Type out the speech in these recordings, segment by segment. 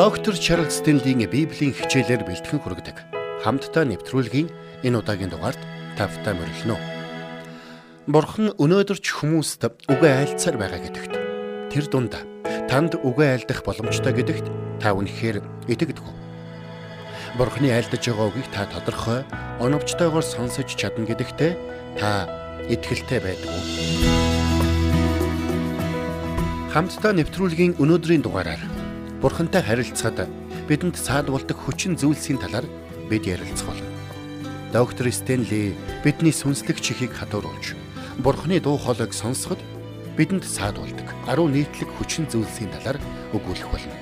Доктор Чарлз Стенлийн Библийн хичээлээр бэлтгэн хүргэдэг. Хамтдаа нэвтрүүлгийн энэ удаагийн дугаард тавтай морилно. Бурхан өнөөдөр ч хүмүүст үгээ айлцаар байгаа гэдэгт тэр дунд танд үгээ айлдах боломжтой гэдэгт та үнэхээр итгэдэг? Бурханы айлдаж байгаа үгийг та тодорхой оновчтойгоор сонсож чадна гэдэгтээ та итгэлтэй байдаг уу? Хамтдаа нэвтрүүлгийн өнөөдрийн дугаараар Бурхантай харилцаад бидэнд саадуулдаг хүчин зүйлсийн талаар бид ярилцах болно. Доктор Стенли бидний сүнслэг чихийг хадууруулж Бурханы дуу хоолойг сонсоход бидэнд саадуулдаг 10 нийтлэг хүчин зүйлсийн талаар өгүүлэх болно.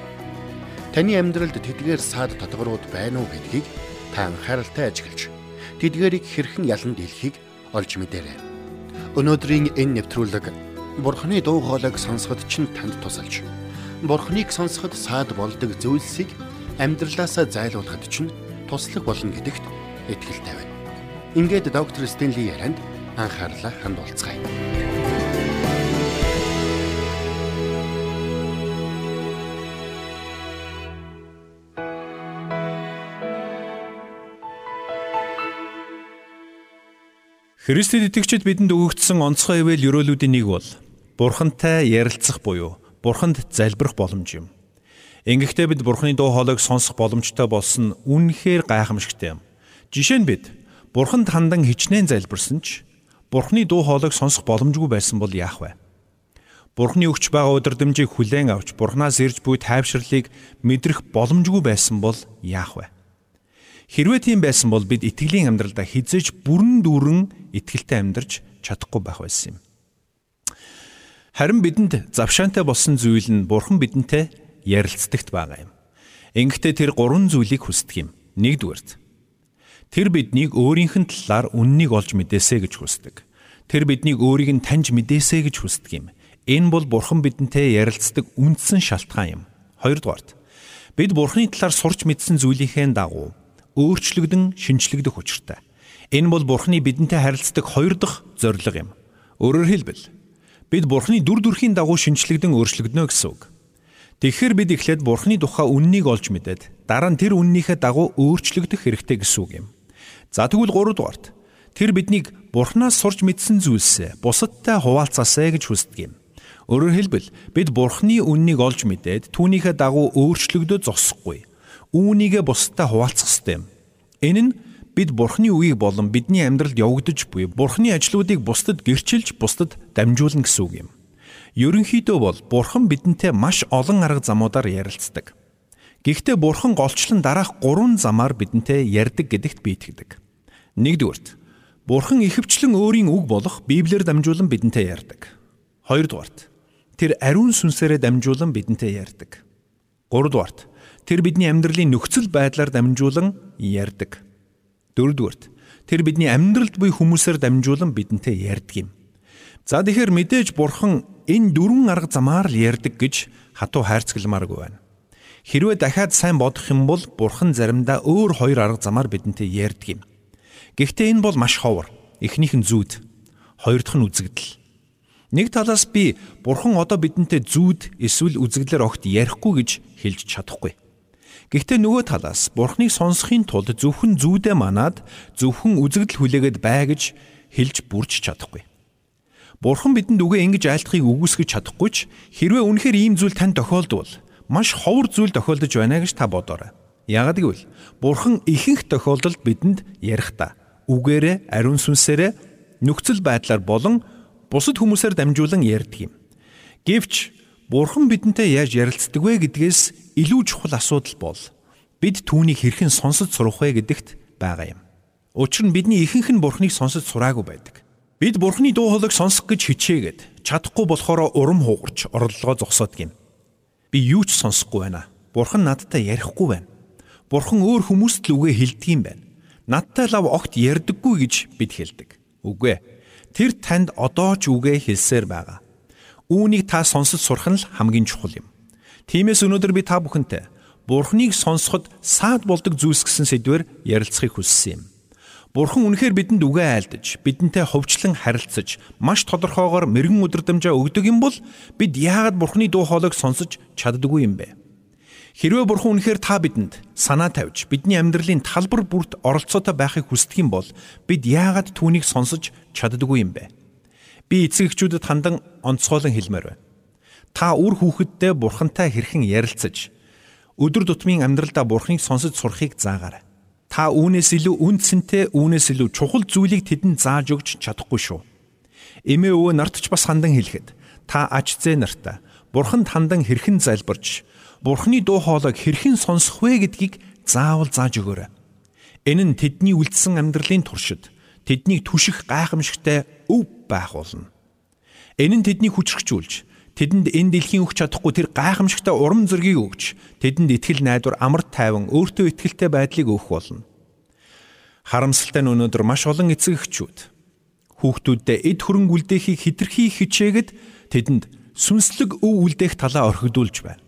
Таны амьдралд тэдгээр саад тодгорууд байна уу гэдгийг та анхааралтай ажиглаж тэдгээрийг хэрхэн ялан дийлхийг олж мэдээрэй. Өнөөдрийн энэ нэвтрүүлэг Бурханы дуу хоолойг сонсоход чинь танд тусалж Бурхныг сонсоход саад болдог зүйлсийг амьдралаасаа зайлуулахад чинь туслах болно гэдэгт итгэлтэй байна. Ингээд доктор Стенли ярианд анхаарлаа хандуулцгаая. Христэд итгэгчид бидэнд өгөгдсөн онцгой ивэл өрөөлүүдийн нэг бол Бурхантай ярилцах буюу бурханд залбирах боломж юм. Ингэхдээ бид бурханы дуу хоолойг сонсох боломжтой болсон нь үнэнхээр гайхамшигтай юм. Жишээ нь бид бурханд хандан хичнээн залбирсан ч бурханы дуу хоолойг сонсох боломжгүй байсан бол яах вэ? Бурханы өгч байгаа удирдамжийг хүлээн авч бурхнаас ирж буй тайвширлыг мэдрэх боломжгүй байсан бол яах вэ? Хэрвээ тийм байсан бол бид итгэлийн амьдралдаа хизээж бүрэн дүүрэн итгэлтэй амьдарч чадахгүй байх байсан юм. Харин бидэнд завшаантай болсон зүйл нь Бурхан бидэнтэй ярилцдагт байгаа юм. Ингэхдээ тэр гурван зүйлийг хүсдэг юм. Нэгдүгээрт тэр биднийг өөрийнх нь талаар үннийг олж мэдээсэ гэж хүсдэг. Тэр биднийг өөрийг нь таньж мэдээсэ гэж хүсдэг юм. Энэ бол Бурхан бидэнтэй ярилцдаг үндсэн шалтгаан юм. Хоёрдугаарт бид Бурханы талаар сурч мэдсэн зүйлийнхээ дагуу өөрчлөгдөн шинчлэгдэх учиртай. Энэ бол Бурханы бидэнтэй харилцдаг хоёр дахь зорилго юм. Өөрөөр хэлбэл бид Бурхны дүр төрхийн дагуу шинчлэгдэн өөрчлөгднө гэсэн үг. Тэгэхээр бид эхлээд Бурхны тухай үннийг олж мэдээд дараа нь тэр үннийхээ дагуу өөрчлөгдөх хэрэгтэй гэсэн үг юм. За тэгвэл 3 дугаарт тэр биднийг Бурхнаас сурч мэдсэн зүйлсээ бусадтай хуваалцаасаа гэж хүсдэг юм. Өөрөөр хэлбэл бид Бурхны үннийг олж мэдээд түүнийхээ дагуу өөрчлөгдөж зогсохгүй. Үүнийгээ бусадтай хуваалцах ёстой юм. Энэ нь бид Бурхны үгийг болон бидний амьдралд явагдаж буй Бурхны ажлуудыг бусдад гэрчилж бусдад дамжуулна гэсэн үг юм. Ерөнхийдөө бол Бурхан бидэнтэй маш олон арга замуудаар ярилцдаг. Гэхдээ Бурхан голчлон дараах гурван замаар бидэнтэй ярьдаг гэдэгт би итгэдэг. Нэгдүгürt Бурхан ихэвчлэн өөрийн үг болох Библиэр дамжуулан бидэнтэй ярьдаг. Хоёрдугаарт тэр ариун сүнсээрээ дамжуулан бидэнтэй ярьдаг. Гуравдугаарт тэр бидний амьдралын нөхцөл байдлаар дамжуулан ярьдаг. Дөрөвдүгürt тэр бидний амьдралд буй хүмүүсээр дамжуулан бидэнтэй ярьдаг юм. За тэгэхээр мэдээж бурхан энэ дөрвөн арга замаар л ярьдаг гэж хатуу хайрцагламааргүй байна. Хэрвээ дахиад сайн бодох юм бол бурхан заримдаа өөр хоёр арга замаар бидэнтэй ярьдаг юм. Гэхдээ энэ бол маш ховор. Эхнийх нь зүүд, хоёр дахь нь үзэгдэл. Нэг талаас би бурхан одоо бидэнтэй зүүд эсвэл үзэгдлэр огт ярихгүй гэж хэлж чадахгүй. Гэхдээ нөгөө талаас Бурхныг сонсохын тулд зөвхөн зүүдэ манаад зөвхөн үзэгдэл хүлээгээд бай гэж хэлж бүрч чадахгүй. Бурхан бидэнд үгээ ингэж айлтхыг үгүйсгэж чадахгүй ч хэрвээ үнэхээр ийм зүйл тань тохиолдвол маш ховор зүйл тохиолдож байна гэж та бодоорой. Яагад гэвэл Бурхан ихэнх тохиолдолд бидэнд ярихдаа үгээрээ ариун сүнсээрээ нөхцөл байдлаар болон бусад хүмүүсээр дамжуулан ярьдаг юм. Гэвч Бурхан бидэнтэй яаж ярилцдаг вэ гэдгээс илүү чухал асуудал бол бид түүнийг хэрхэн сонсож сурах вэ гэдэгт байгаа юм. Учир нь бидний ихэнх нь Бурханыг сонсож сураагүй байдаг. Бид Бурханы дуу хоолойг сонсох гэж хичээгээд чадахгүй болохоор урам хугарч орлогоо зогсоодог юм. Би юу ч сонсохгүй байна. Бурхан надтай ярихгүй байна. Бурхан өөр хүмүүст л үгээ хэлдэг юм байна. Надтай лав огт ярьдаггүй гэж бид хэлдэг. Үгүй ээ. Тэр танд одоо ч үгээ хэлсээр байгаа. Үүнийг та сонсож сурах нь л хамгийн чухал юм. Тиймээс өнөөдөр би та бүхэнтэй Бурхныг сонсоход саад болдог зүйлс гэсэн сэдвээр ярилцахыг хүссэн юм. Бурхан үнэхээр бидэнд үгээ айлдаж, бидэнтэй ховчлон харилцаж, маш тодорхойгоор мэрэгэн өдрөмжөө өгдөг юм бол бид яагаад Бурханы дуу хоолойг сонсож чаддаггүй юм бэ? Хэрвээ бурхан үнэхээр та бидэнд санаа тавьж бидний амьдралын талбар бүрт оролцоотой байхыг хүсдэг юм бол бид яагаад түүнийг сонсож чаддаггүй юм бэ? Би эцэг эхчүүдэд хандан онцгойлон хэлмээр байна. Та үр хүүхэдтэй бурхантай хэрхэн ярилцаж өдөр тутмын амьдралдаа бурханыг сонсож сурахыг заагаарай. Та үүнээс илүү үндсэнтэй, үүнээс илүү чухал зүйлийг тэдэнд зааж өгч чадахгүй шүү. Эмээ өвөө нарт ч бас хандан хэлэхэд та аж зээ нартаа бурханд хандан хэрхэн залбирч Бурхны дуу хоолойг хэрхэн сонсох вэ гэдгийг заавал зааж өгөөрэй. Энэ нь тэдний үлдсэн амьдралын туршид тэднийг түших гайхамшигтай өв байх болно. Энэ нь тэднийг хүчрхжүүлж тэдэнд энэ дэлхийн өгч чадахгүй тэр гайхамшигтай урам зориг өгч тэдэнд итгэл найдвар амар тайван өөртөө итгэлтэй байдлыг өгөх болно. Харамсалтай нь өнөөдөр маш олон эцэг эхчүүд хүүхдүүддээ эд хөрөнгө үлдээхийг хитрхи хичээгээд тэдэнд сүнслэг өв үлдээх талаа орхигдуулж байна.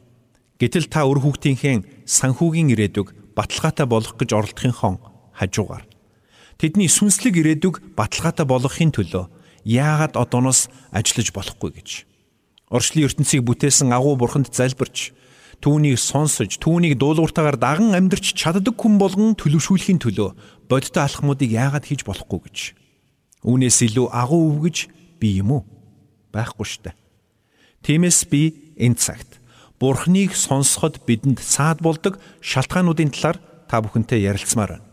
Гэтэл та өр хүүхдийнхээ санхүүгийн ирээдүг баталгаатай болох гэж оролдохынхон хажуугаар тэдний сүнслэг ирээдүг баталгаатай болгохын төлөө яагаад одооноос ажиллаж болохгүй гэж орчлын ертөнцийг бүтээсэн агуу бурханд залбирч түүнийг сонсож түүнийг дуулууртаагаар даган амьдрч чаддаг хүн болгон төлөвшүүлэхийн төлөө бодиттой алхмуудыг яагаад хийж болохгүй гэж үүнээс илүү агуу өвгөж би юм уу байхгүй штэ тиймээс би энэ цагт Бурхныг сонсоход бидэнд саад болдог шалтгаануудын талаар та бүхэнтэй ярилцмаар байна.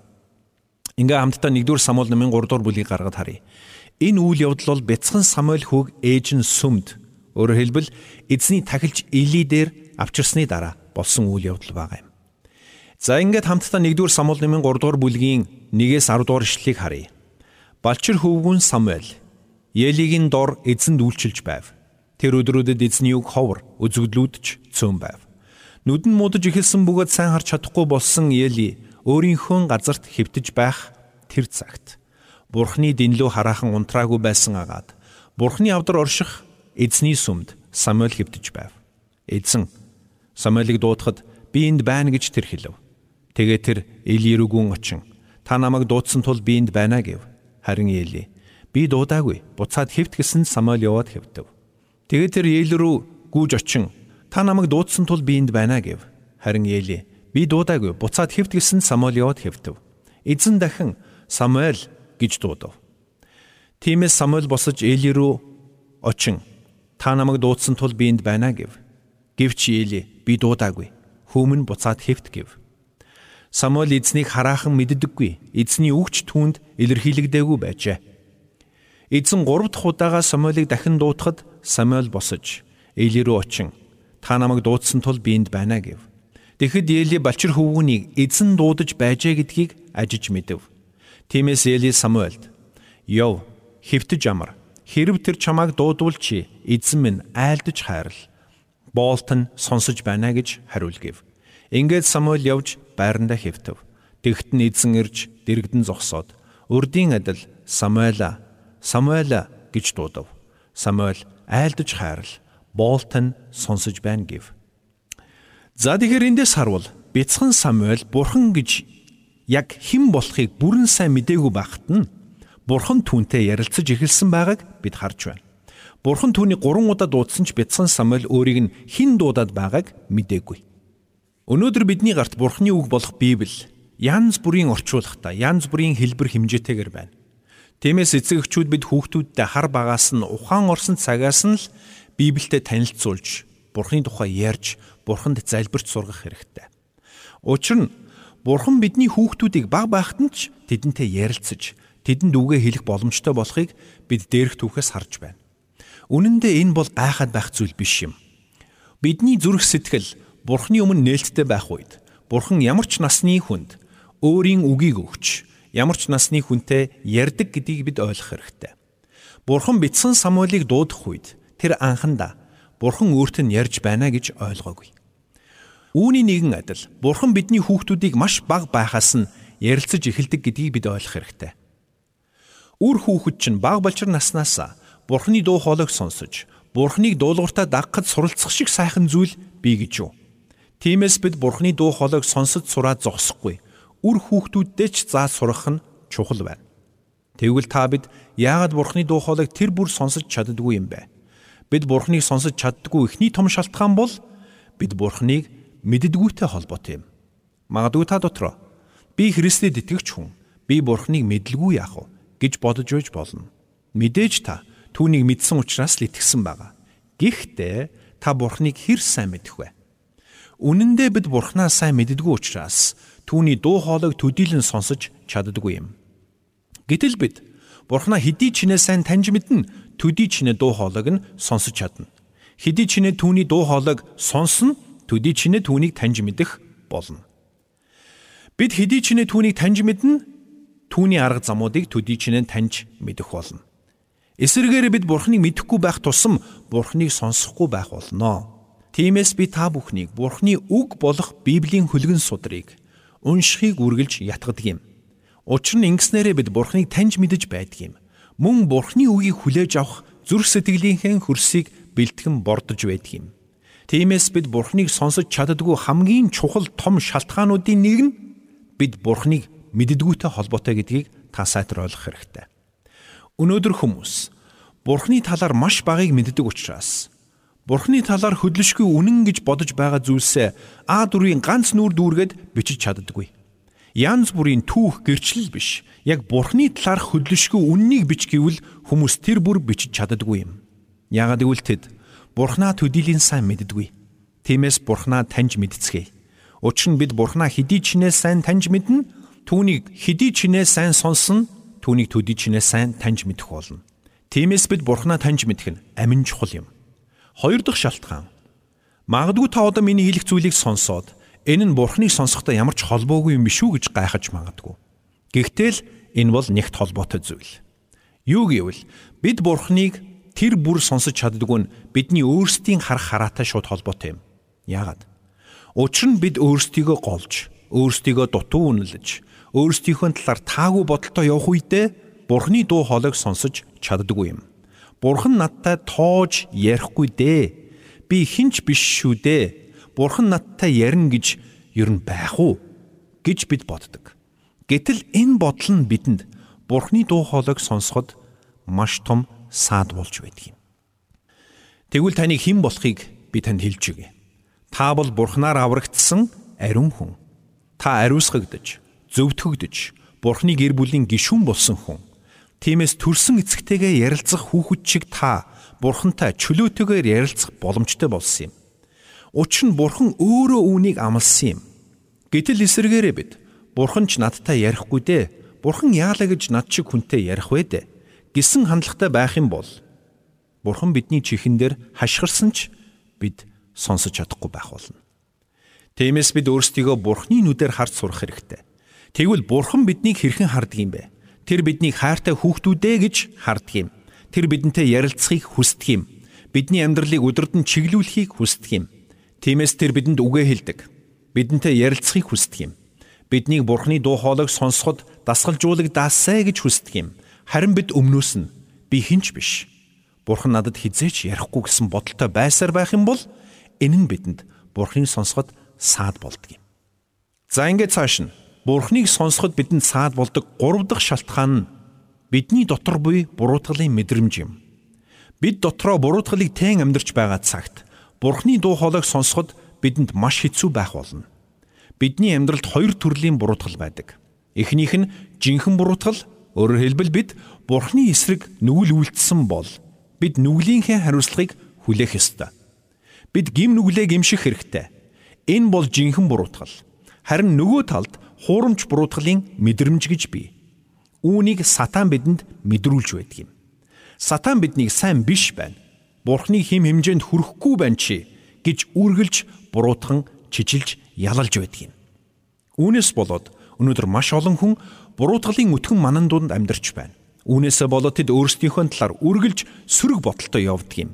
Ингээ хамтдаа 1-р Самуэль номын 3-р бүлгийг гаргад харъя. Энэ үйл явдал бол бяцхан Самуэль хүүг ээж нь сүмд өөрөөр хэлбэл эзний тахилч Эли дээр авчирсны дараа болсон үйл явдал байгаа юм. За ингээд хамтдаа 1-р Самуэль номын 3-р бүлгийн 1-ээс 10-р ишлэлийг харъя. Балчир хөвгүн Самуэль Елигийн дор эзэнд үйлчилж байв. Тэр өдрүүдэд эзний үг ховор үзэгдлүүдч цөөн байв. Нүдэн муудаж ихэлсэн бөгөөд сайн харж чадахгүй болсон Эли өөрийнхөө газарт хэвтэж байх тэр цагт Бурхны дэнлүү хараахан унтраагүй байсан агаад Бурхны авдар орших эзний сүмд Самуэль хэвтэж байв. Эзэн Самуэлийг дуудахад би энд байна гэж тэр хэлв. Тэгээ тэр Эли рүүгүн очин та намайг дуудсан тул би энд байна гэв. Харин Эли би дуудаагүй. Буцаад хэвт гэсэн Самуэль яваад хэвтэв. Тэгээд тэр Ел рүү гүйж очин та намайг дуудсан тул би энд байна гэв. Харин Ели би дуудаагүй буцаад хэвт гисэн Самуэль яваад хэвтэв. Эзэн дахин Самуэль гэж дуудав. Тиймээс Самуэль босож Ели рүү очин та намайг дуудсан тул би энд байна гэв. Гэвч Ели би дуудаагүй. Хүмүн буцаад хэвт гэв. Самуэль эзнийг хараахан мэддэггүй. Эзний үгч түүнд илэрхийлэгдээгүй байжээ. Эзэн 3 дахь удаага Самуэлийг дахин дуутахад Самуэль босож Эли рүү очин та намайг дуудсан тул би энд байна гэв. Тэгэхэд Эли балчир хөвгүнийг эзэн дуудаж байжээ гэдгийг ажиж мэдэв. Тиймээс Эли Самуэлд "Йов, хэвтэж амар. Хэрв тэр чамайг дуудуулчи, эзэн минь айлдаж хайрал. Боолт нь сонсож байна гэж хариулгив. Ингээд Самуэль явж байрандаа хэвтэв. Тэгт нь эзэн ирж дэрэгдэн зогсоод урдийн адил Самуэла Самуэла гэж дуудав. Самуэль айлдаж хайрал боолтон сонсож байна гэв. За тэгэхээр эндээс харвал бяцхан Самуэль бурхан гэж яг хэн болохыг бүрэн сайн мдээгүй байхад нь бурхан түүнтэй ярилцаж эхэлсэн байгааг бид харж байна. Бурхан түүний 3 удаа дуудсан ч бяцхан Самуэль өөрийг нь хэн дуудаад байгааг мдээгүй. Өнөөдөр бидний гарт бурханы үг болох Библи янз бүрийн орчуулгатай, янз бүрийн хэлбэр хэмжээтэйгэр байна. Тиймээс эцэг эхчүүд бид хүүхдүүдтэй хар багаас нь ухаан орсон цагаас нь л Библиэд танилцуулж, Бурхны тухай ярьж, Бурханд залбирч сургах хэрэгтэй. Учир нь Бурхан бидний хүүхдүүдийг баг байхад нь ч тэдэнтэй ярилцаж, тэдэнд үгээ хэлэх боломжтой болохыг бид дээрх түүхээс харж байна. Үнэн дээр энэ бол гайхаад байх зүйл биш юм. Бидний зүрх сэтгэл Бурхны өмнө нээлттэй байх үед Бурхан ямар ч насны хүнд өөрийн үгийг өгч ямар ч насны хүнтэй ярьдаг гэдгийг бид ойлгох хэрэгтэй. Бурхан битсэн Самуэлийг дуудах үед тэр анхандаа Бурхан өөрт нь ярьж байна гэж ойлгоогүй. Үүний нэгэн адил Бурхан бидний хүүхдүүдийг маш бага байхаас нь ярилцаж эхэлдэг гэдгийг бид ойлгох хэрэгтэй. Үр хүүхэд чинь бага болчир наснаас Бурханы дуу хоолойг сонсож, Бурханыг дуулууртаа дагахад суралцах шиг сайхан зүйл бий гэж юу? Тиймээс бид Бурханы дуу хоолойг сонсож сураад зогсохгүй үр хүүхдүүддээ ч заа сурах нь чухал байна. Тэгвэл та бид яагаад Бурхны дуу хоолойг тэр бүр сонсож чаддгүй юм бэ? Бид Бурхныг сонсож чаддгүй ихний том шалтгаан бол бид Бурхныг мэддэггүйтэй холбоотой юм. Магадгүй та дотроо би Христэд итгэгч хүн, би Бурхныг мэдлгүй яах вэ гэж бодож байж болно. Мэдээж та түүнийг мэдсэн учраас л итгэсэн байгаа. Гэхдээ та Бурхныг хэр сайн мэдэх вэ? Үнэн дээр бид Бурхнаа сайн мэддэггүй учраас түүний дуу хоолойг төдийлөн сонсож чаддаггүй юм. Гэтэл бид Бурхнаа хэдий чинээ сайн таньж мэднэ, төдий чинээ дуу хоолойг нь сонсож чадна. Хэдий чинээ түүний дуу хоолойг сонсно, төдий чинээ түүнийг таньж мэдэх болно. Бид хэдий чинээ түүнийг таньж мэднэ, түүний арга замуудыг төдий чинээ таньж мэдэх болно. Эсвэргээр бид Бурхныг мэдэхгүй байх тусам Бурхныг сонсохгүй байх болно. Тиймээс би та бүхнийг Бурхны үг болох Библийн хөлгөн судрыг уншихыг үргэлж ятгадаг юм. Учир нь ингэснээрээ бид Бурхныг таньж мэдэж байдаг юм. Мөн Бурхны үгийг хүлээж авах зүрх сэтгэлийнхээ хөрсийг бэлтгэн бордож байдаг юм. Тиймээс бид Бурхныг сонсож чаддгүй хамгийн чухал том шалтгаануудын нэг нь бид Бурхныг мэддэггүйтэй холбоотой гэдгийг та сайтар ойлгох хэрэгтэй. Өнөөдөр хүмүүс Бурхны талаар маш багыг мэддэг учраас Бурхны талаар хөдлөшгүй үнэн гэж бодож байгаа зүйлсээ А дүрийн ганц нүур дүүргээд бичиж чаддаггүй. Янз бүрийн түүх гэрчлэл биш. Яг Бурхны талаар хөдлөшгүй үннийг бич гэвэл хүмүүс тэр бүр бичиж чаддаггүй юм. Яагаад гэвэл тэд Бурхнаа төдийлэн сайн мэддэггүй. Тиймээс Бурхнаа таньж мэдцгээе. Учир нь бид Бурхнаа хэдий чинээ сайн таньж мэднэ, түүнийг хэдий чинээ сайн сонсно түүнийг төдий чинээ сайн таньж мэдэх болно. Тиймээс бид Бурхнаа таньж мэдэх нь амин чухал юм. Хоёр дахь шалтгаан. Магадгүй та одоо миний хэлэх зүйлийг сонсоод энэ нь Бурхныг сонсохдоо ямар ч холбоогүй юм биш үү гэж гайхаж магадгүй. Гэхдээ л энэ бол нэгт холбоотой зүйл. Юу гэвэл бид Бурхныг тэр бүр сонсож чаддгүй нь бидний өөрсдийн харах хараатай шууд холбоотой юм. Яагаад? Учир нь бид өөрсдийгөө голж, өөрсдийгөө дутуу үнэлж, өөрсдийнхөө талаар таагүй бодолтой явах үедээ Бурхны дуу хоолойг сонсож чаддаггүй юм. Бурхан надтай тоож ярихгүй дээ. Би хинч биш шүү дээ. Бурхан надтай ярина гэж ер нь байх уу гэж бид боддог. Гэтэл энэ бодол нь бидэнд Бурхны дуу хоолойг сонсоход маш том саад болж байдаг юм. Тэгвэл таны хэн болохыг би танд хэлж өгье. Та бол Бурхнаар аврагдсан ариун хүн. Та ариусгагдж зөвтгөгдөж Бурхны гэр бүлийн гишүүн болсон хүн. Тиймээс төрсөн эцэгтэйгээ ярилцах хүүхэд шиг та Бурхантай чөлөөтэйгээр ярилцах боломжтой болсон юм. Учир нь Бурхан өөрөө үүнийг амласан юм. Гэтэл эсэргээрээ бид Бурхан ч надтай ярихгүй дээ. Бурхан яалаа гэж над шиг хүнтэй ярих вэ дээ. Гисэн хандлагатай байх юм бол Бурхан бидний чихэн дээр хашгирсан ч бид сонсож чадахгүй байх болно. Тиймээс бид өөрсдийгөө Бурханы нүдээр харж сурах хэрэгтэй. Тэгвэл Бурхан биднийг хэрхэн хардаг юм бэ? Тэр биднийг хайртай хүүхдүүдээ гэж хардаг юм. Тэр бидэнтэй ярилцахыг хүсдэг юм. Бидний амьдралыг өдөрдөн чиглүүлэхийг хүсдэг юм. Тиймээс тэр бидэнд үгээ хэлдэг. Бидэнтэй ярилцахыг хүсдэг юм. Биднийг Бурханы дуу хоолойг сонсоход дасгалжуулагдаасай гэж хүсдэг юм. Харин бид өмнөөс нь би хинч биш. Бурхан надад хизээч ярихгүй гэсэн бодолтой байсаар байх юм бол энэ нь бидэнд Бурханыг сонсоход саад болдго юм. За ингээд цааш нь Бурхныг сонсоход бидэнд саад болдог гурав дахь шалтгаан нь бидний дотор буй буруутгалын мэдрэмж юм. Бид дотроо буруутгалыг тэн амьдарч байгаа цагт Бурхны дуу хоолойг сонсоход бидэнд маш хэцүү байх болно. Бидний амьдралд хоёр төрлийн буруутгал байдаг. Эхнийх нь жинхэнэ буруутгал, өөрөөр хэлбэл бид Бурхны эсрэг нүгэл үйлдсэн бол бид нүглийнхээ хариуцлагыг хүлээх ёстой. Бид гим нүглээ гимших хэрэгтэй. Энэ бол жинхэнэ буруутгал. Харин нөгөө талд хуурамч буруутгалын мэдрэмж гэж бий. Үүнийг сатан бидэнд мэдрүүлж байдаг юм. Сатан биднийг сайн биш байна. Бурхны хим хэмжээнд хүрэхгүй байна чи гэж үргэлж буруутхан чижилж ялалж байдаг юм. Үүнээс болоод өнөөдөр маш олон хүн буруутгалын өтгөн манан дунд амьдарч байна. Үүнээсээ болоод тэд өөрсдийнхөө талаар үргэлж сөрөг бодолтой явдаг юм.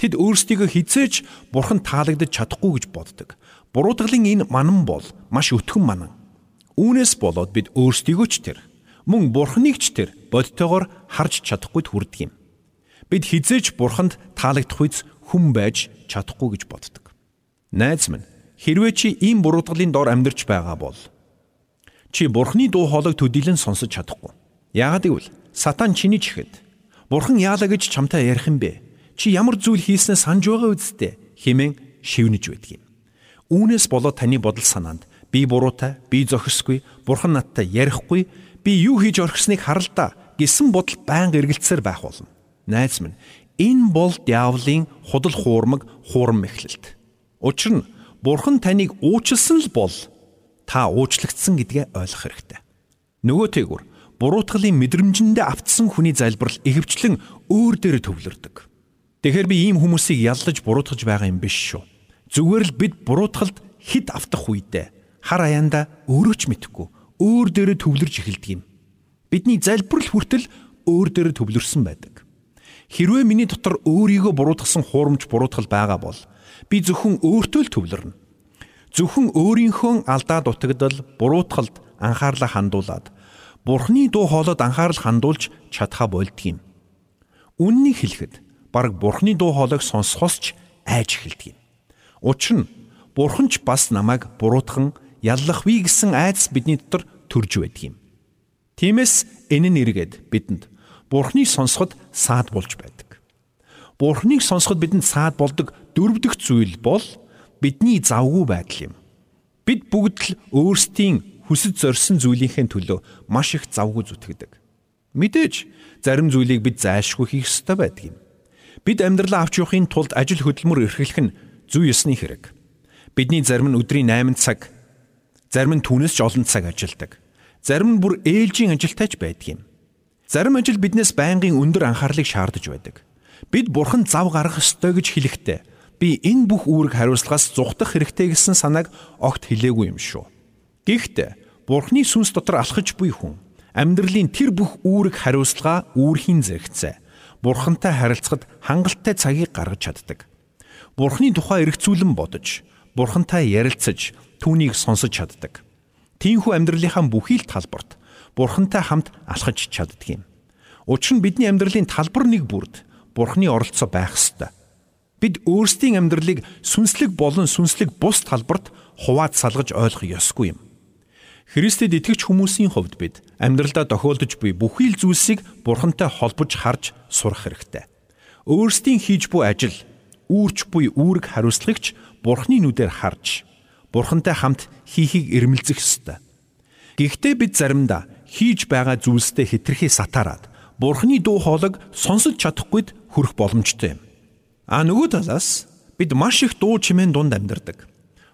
Тэд өөрсдийгөө хизээж бурхан таалагдаж чадахгүй гэж боддог. Буруутгалын энэ манан бол маш өтгөн манан. Үүнээс болоод бид өөрсдийгөө ч тэр мөн бурхныг ч тэр бодтойгоор харж чадахгүйд хүрдэг юм. Бид хизээж бурханд таалагдах үйс хүн байж чадахгүй гэж боддог. Найз минь хэрвээ чи ийм буруудгалын дор амьдарч байгаа бол чи бурхны дуу хоолойг төдийлөн сонсож чадахгүй. Яагаад гэвэл сатан чиний чихэд бурхан яалаа гэж чамтай ярих юм бэ? Чи ямар зүйл хийснээ санаж байгаа үсттэй хэмээн шивнэж байдаг юм. Үүнээс болоод таны бодол санаанд би буруутай, би зохисгүй, бурхан надтай ярихгүй, би юу хийж орхисныг харалдаа гэсэн бодол байнга эргэлцсээр байх болно. Найз минь, энэ бол диавлын худал хуурмаг хуурам мэхлэлт. Учир нь бурхан таныг уучлсан л бол та уучлагдсан гэдгээ ойлгох хэрэгтэй. Нөгөө тэгүр буруутгалын мэдрэмжэндээ автсан хүний залбирал ихэвчлэн өөр дээр төвлөрдөг. Тэгэхээр би ийм хүмүүсийг яллаж буруутгаж байгаа юм биш шүү. Зүгээр л бид буруутгалд хид автах үедээ хар аяанда өөрөө ч мэдэхгүй өөр дээрээ төвлөрж эхэлдэг юм. Бидний залбирал хүртэл өөр дээрээ төвлөрсөн байдаг. Хэрвээ миний дотор өөрийгөө буруутгасан хуурамч буруутгал байгаа бол би зөвхөн өөртөө л төвлөрнө. Зөвхөн өөрийнхөө алдаа дутагдал буруутгалд анхаарлаа хандуулад Бурхны дуу хоолойд анхаарал хандуулж чадхаа болдгийм. Үннийг хэлэхэд баг Бурхны дуу хоолойг сонсохоос ч айж эхэлдэг юм. Учир нь Бурхан ч бас намайг буруутхан яллах вий гэсэн айдас бидний дотор төрж байдаг юм. Тиймээс энэ нь эргээд бидэнд Бурхныг сонсоход саад болж байдаг. Бурхныг сонсоход бидэнд саад болдог дөрвдөх зүйл бол бидний завгүй байдал юм. Бид бүгд л өөрсдийн хүсэж зорьсон зүйлийнхээ төлөө маш их завгүй зүтгэдэг. Мэдээж зарим зүйлийг бид зайлшгүй хийх ёстой байдаг юм. Бид амьдралаа авч явахын тулд ажил хөдөлмөр эрхлэх нь зүй ёсны хэрэг. Бидний зарим нь өдрийн 8 цаг, зарим нь түүнээс ч олон цаг ажилладаг. Зарим нь бүр ээлжийн ажилтайч байдаг юм. Зарим ажил биднээс байнгын өндөр анхаарлыг шаардаж байдаг. Бид бурхан зав гаргах ёстой гэж хэлэхдээ би энэ бүх үүрэг хариуцлагаас зүхтах хэрэгтэй гэсэн санааг огт хэлээгүй юм шүү. Гэхдээ Бурхны сүнс дотор алхаж буй хүн амьдралын тэр бүх үүрэг хариуцлага үүрхийн зэрэгцээ Бурхантай харилцахад хангалттай цагийг гаргаж чаддаг. Бурхны тухай эргцүүлэн бодож, Бурхантай ярилцаж, түүнийг сонсож чаддаг. Тийхүү амьдралынхаа бүхий л талбарт Бурхантай хамт алхаж чаддаг юм. Учир нь бидний амьдралын талбар нэг бүрд Бурхны оролцоо байх ёстой. Бид өөрсдийн амьдралыг сүнслэг болон сүнслэг бус талбарт хуваад салгаж ойлгох ёсгүй юм. Христэд итгэж хүмүүсийн хувьд бид амьдралдаа тохиолдож буй бүхий л зүйлсийг Бурхантай холбож харж сурах хэрэгтэй. Өөрсдийн хийж буй ажил, үүрч буй үүрэг хариуцлагч Бурхны нүдээр харж Бурхантай хамт хийхийг эрмэлзэх ёстой. Гэхдээ бид заримдаа хийж байгаа зүйлстэй хитрхи сатаарад Бурхны дуу хоолойг сонсож чадахгүйд хүрэх боломжтой юм. А нөгөө талаас бид маш их дуу чимээн дунд амьдардаг.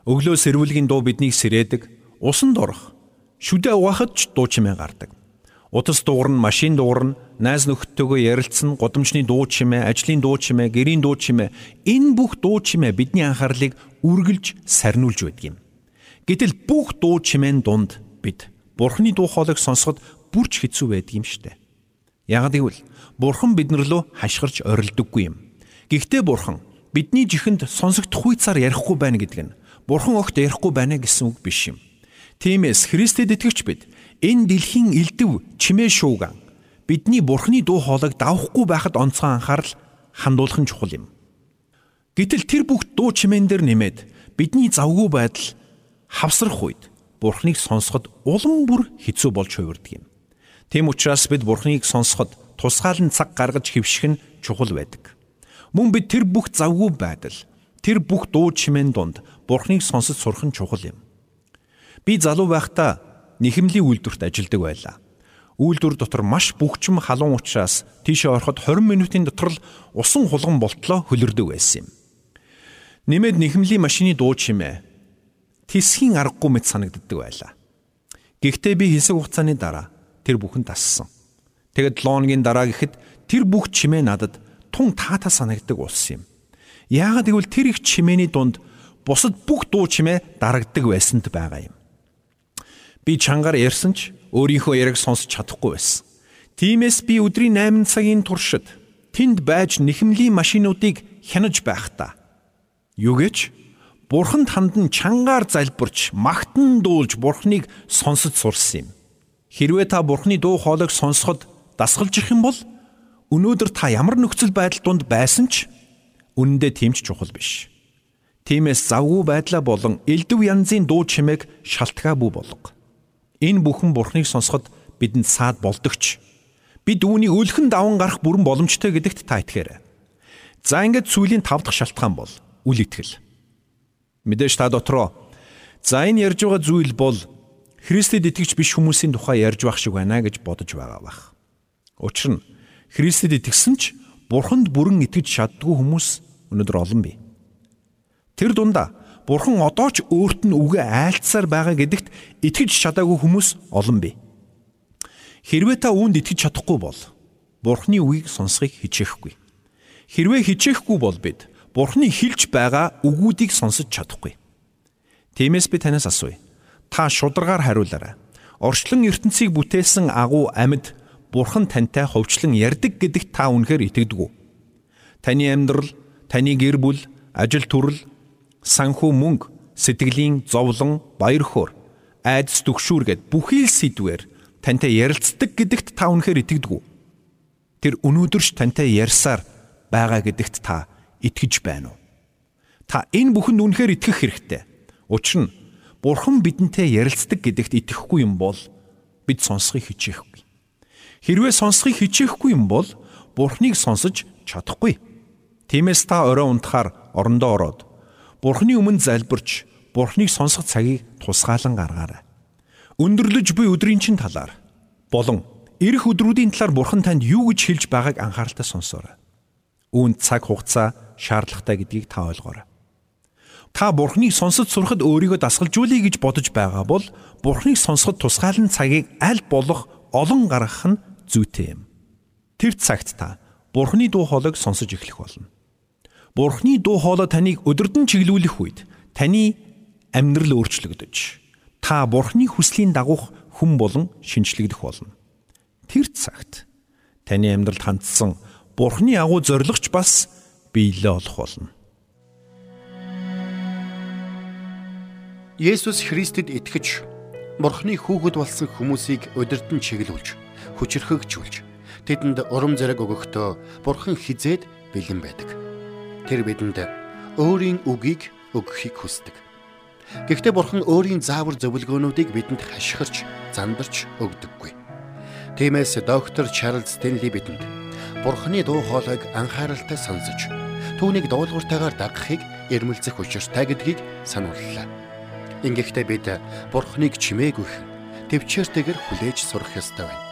Өглөө сэрвүүлгийн дуу биднийг сэрээдэг, усанд орох, Шүдэ угаахад ч дуу чимээ гардаг. Утас дуурна, машин дуурна, найз нөхдөдөө ярилцсан, годамжны дуу чимээ, ажлын дуу чимээ, гэрийн дуу чимээ энэ бүх дуу чимээ бидний анхаарлыг үргэлж сарниулж байдаг юм. Гэтэл бүх дуу чимээн дунд бид Бурхны дуу хоолойг сонсоход бүрч хэцүү байдаг юм штэ. Яг гэвэл Бурхан биднэрлөө хашгирч орилдоггүй юм. Гэхдээ Бурхан бидний жихэнд сонсогдох хуйцаар ярихгүй байна гэдэг нь Бурхан огт ярихгүй байна гэсэн үг биш юм. Тиймээс Христэд итгэвч бид энэ дэлхийн элдв чимээ шууган бидний Бурхны дуу хоолойг давахгүй байхад онцгой анхаарал хандуулах нь чухал юм. Гэтэл тэр бүх дуу чимээн дээр нэмээд бидний завгүй байдал хавсрах үед Бурхныг сонсоход улам бүр хэцүү болж хувирдаг юм. Тэм учраас бид Бурхныг сонсоход тусгаалan цаг гаргаж хөвших нь чухал байдаг. Мөн бид тэр бүх завгүй байдал, тэр бүх дуу чимээн донд Бурхныг сонсож сурах нь чухал юм. Би залуу байхдаа нэхэмлийн үйлдвэрт ажилладаг байлаа. Үйлдвэр дотор маш бөгчм халуун учраас тийшээ ороход 20 минутын дотор л усан хулган болтлоо хөлөрдөг байсан юм. Нэмээд нэхэмлийн машины дуу чимээ тисхийн аргагүй мэт санагддаг байлаа. Гэхдээ би хэсэг хугацааны дараа тэр бүхэн тассан. Тэгэд лооныгийн дараа гэхэд тэр бүх чимээ надад тун таата санагддаг болсон юм. Яагаад гэвэл тэр их чимээний дунд бусад бүх дуу чимээ дарагддаг байсанд байгаа юм. Би чангаар ярьсан ч өөрийнхөө яриг сонсч чадахгүй байсан. Тиймээс би өдрийн 8 цагийн туршид тэнд байж нэхэмлийн машинуудыг хянаж байхдаа юу гэж Бурханд хандан чангаар залбирч магтан дуулж Бурхныг сонсож сурсан юм. Хэрвээ та Бурхны дуу хоолойг сонсоход дасгалж ирэх юм бол өнөөдөр та ямар нөхцөл байдал донд байсан ч үнэндээ тэмч чухал биш. Тиймээс завгүй байдлаа болон элдв янзын дуу чимээг шалтгаабүү болго. Энэ бүхэн Бурхныг сонсоход бидэнд саад болдогч. Бид үүнийг өлхөн даван гарах бүрэн боломжтой гэдэгт та итгээрэй. За ингээд сүүлийн 5 дахь шалтгаан бол үл итгэл. Мэдээж та дотроо за энэ ярьж байгаа зүйл бол Христэд итгэж биш хүмүүсийн тухай ярьж байх шиг байна гэж бодож байгаа бах. Учир нь Христэд итгэсэн ч Бурханд бүрэн итгэж чаддгүй хүмүүс өнөөдөр олон бий. Тэр дундаа Бурхан одоо ч өөрт нь үгээ айлтсаар байгаа гэдэгт итгэж чадаагүй хүмүүс олон бий. Хэрвээ та үүнд итгэж чадахгүй бол Бурханы үгийг сонсхийг хичээхгүй. Хэрвээ хичээхгүй бол бид Бурханы хэлж байгаа үгүүдийг сонсож чадахгүй. Тиймээс би танаас асууя та шударгаар хариулаарай. Орчлон ертөнцийг бүтээсэн агуу амьд Бурхан тантай ховчлон ярддаг гэдэгт та үнэхээр итгэдэг үү? Таны амьдрал, таны гэр бүл, ажил төрөл, санхүү мөнгө, сэтгэлийн зовлон, баяр хөөр, айдас түгшүүр гэд бүхий л сэдвээр тантай ярилцдаг гэдэгт та үнэхээр итгэдэг үү? Тэр өнөөдөрч тантай ярьсаар байгаа гэдэгт та итгэж байна уу? Та энэ бүхэнд үнэхээр итгэх хэрэгтэй. Учир нь Бурхан бидэнтэй ярилцдаг гэдэгт итгэхгүй юм бол бид сонсхийг хичээхгүй. Хэрвээ сонсхийг хичээхгүй юм бол Бурханыг сонсож чадахгүй. Тиймээс та орой унтахаар орондоо ороод Бурханы өмнө залбирч Бурханыг сонсох цагийг тусгаалan гаргаарай. Өндөрлөж буй өдрийн чин талаар болон эх өдрүүдийн талаар Бурхан танд юу гэж хэлж байгааг анхааралтай сонсоорой. Үүнд цаг хугацаа шаардлагатай гэдгийг та ойлгоорой та Бурхныг сонсож сурахад өөрийгөө дасгалжуулъя гэж бодож байгаа бол Бурхныг сонсоход тусгаалan цагийг аль болох олон гаргах нь зүйтэй юм. Тэр цагт та Бурхны дуу хоолойг сонсож эхлэх болно. Бурхны дуу хоолой таныг өдөрдөн чиглүүлэх үед таны амьдрал өөрчлөгдөж та Бурхны хүслийн дагуух хүн болон шинчлэгдэх болно. Тэр цагт таны амьдралд хандсан Бурхны агуу зоригч бас биелээ олох болно. Есүс Христэд итгэж Бурхны хүүхэд болсон хүмүүсийг удирдан чиглүүлж, хүчрхэгжүүлж, тэдэнд урам зориг өгөхдөө Бурхан хизээд бэлэн байдаг. Тэр бидэнд өөрийн үгийг өгөхийг хүсдэг. Гэхдээ Бурхан өөрийн заавар зөвлгөөнүүдийг бидэнд хашгирч, зандарч өгдөггүй. Тиймээс доктор Чарлз Стенли бидэнд Бурханы дуу хоолойг анхааралтай сонсож, түүнийг дуулууртайгаар дагахыг эрмэлзэх учиртай гэдгийг санууллаа. Ингэхдээ бид Бурхныг чимээгүйхэн төвчээртэйгэр хүлээж сурах ёстой байна.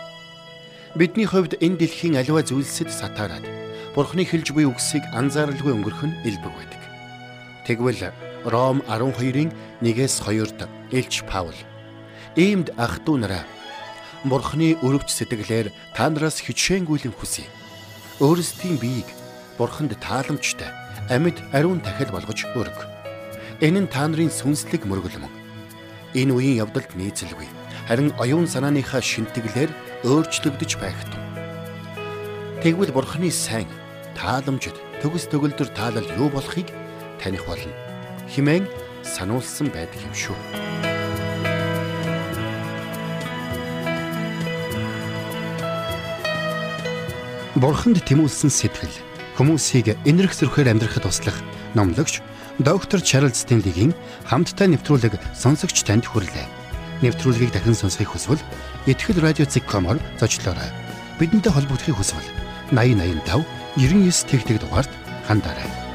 Бидний хувьд энэ дэлхийн аливаа зүйлсэд сатаарад Бурхны хэлж буй үгсийг анзааралгүй өнгөрөх нь илбэг байдаг. Тэгвэл Ром 12-ийн 1-ээс 2-д Илч Паул иймд ах トゥ нараа Бурхны өрөвч сэтгэлээр та нараас хичээнгүйлэн хүсье. Өөрсдийн биеийг Бурханд тааламжтай амьд ариун дахил болгож өргө Энэ нь та нарын сүнслэг мөргөл мөн. Энэ үеийн явдалд нийцэлгүй. Харин оюун санааныхаа шинтгэлээр өөрчлөгдөж байх тун. Тэгвэл Бурхны сайн тааламжид төгс төгөлдөр таалал юу болохыг таних болно. Химэн сануулсан байдаг юм шүү. Бурханд тэмүүлсэн сэтгэл хүмүүсийг энэрх зөрхөөр амьдрахад туслах номлогч доктор Чарлз Стенлигийн хамттай нэвтрүүлэг сонсогч танд хүрлээ. Нэвтрүүлгийг дахин сонсохыг хүсвэл ихтгэл радиоцик.com-оор зочлоорой. Бидэнтэй холбогдохыг хүсвэл 8085 99 тэгтэг дугаард хандаарай.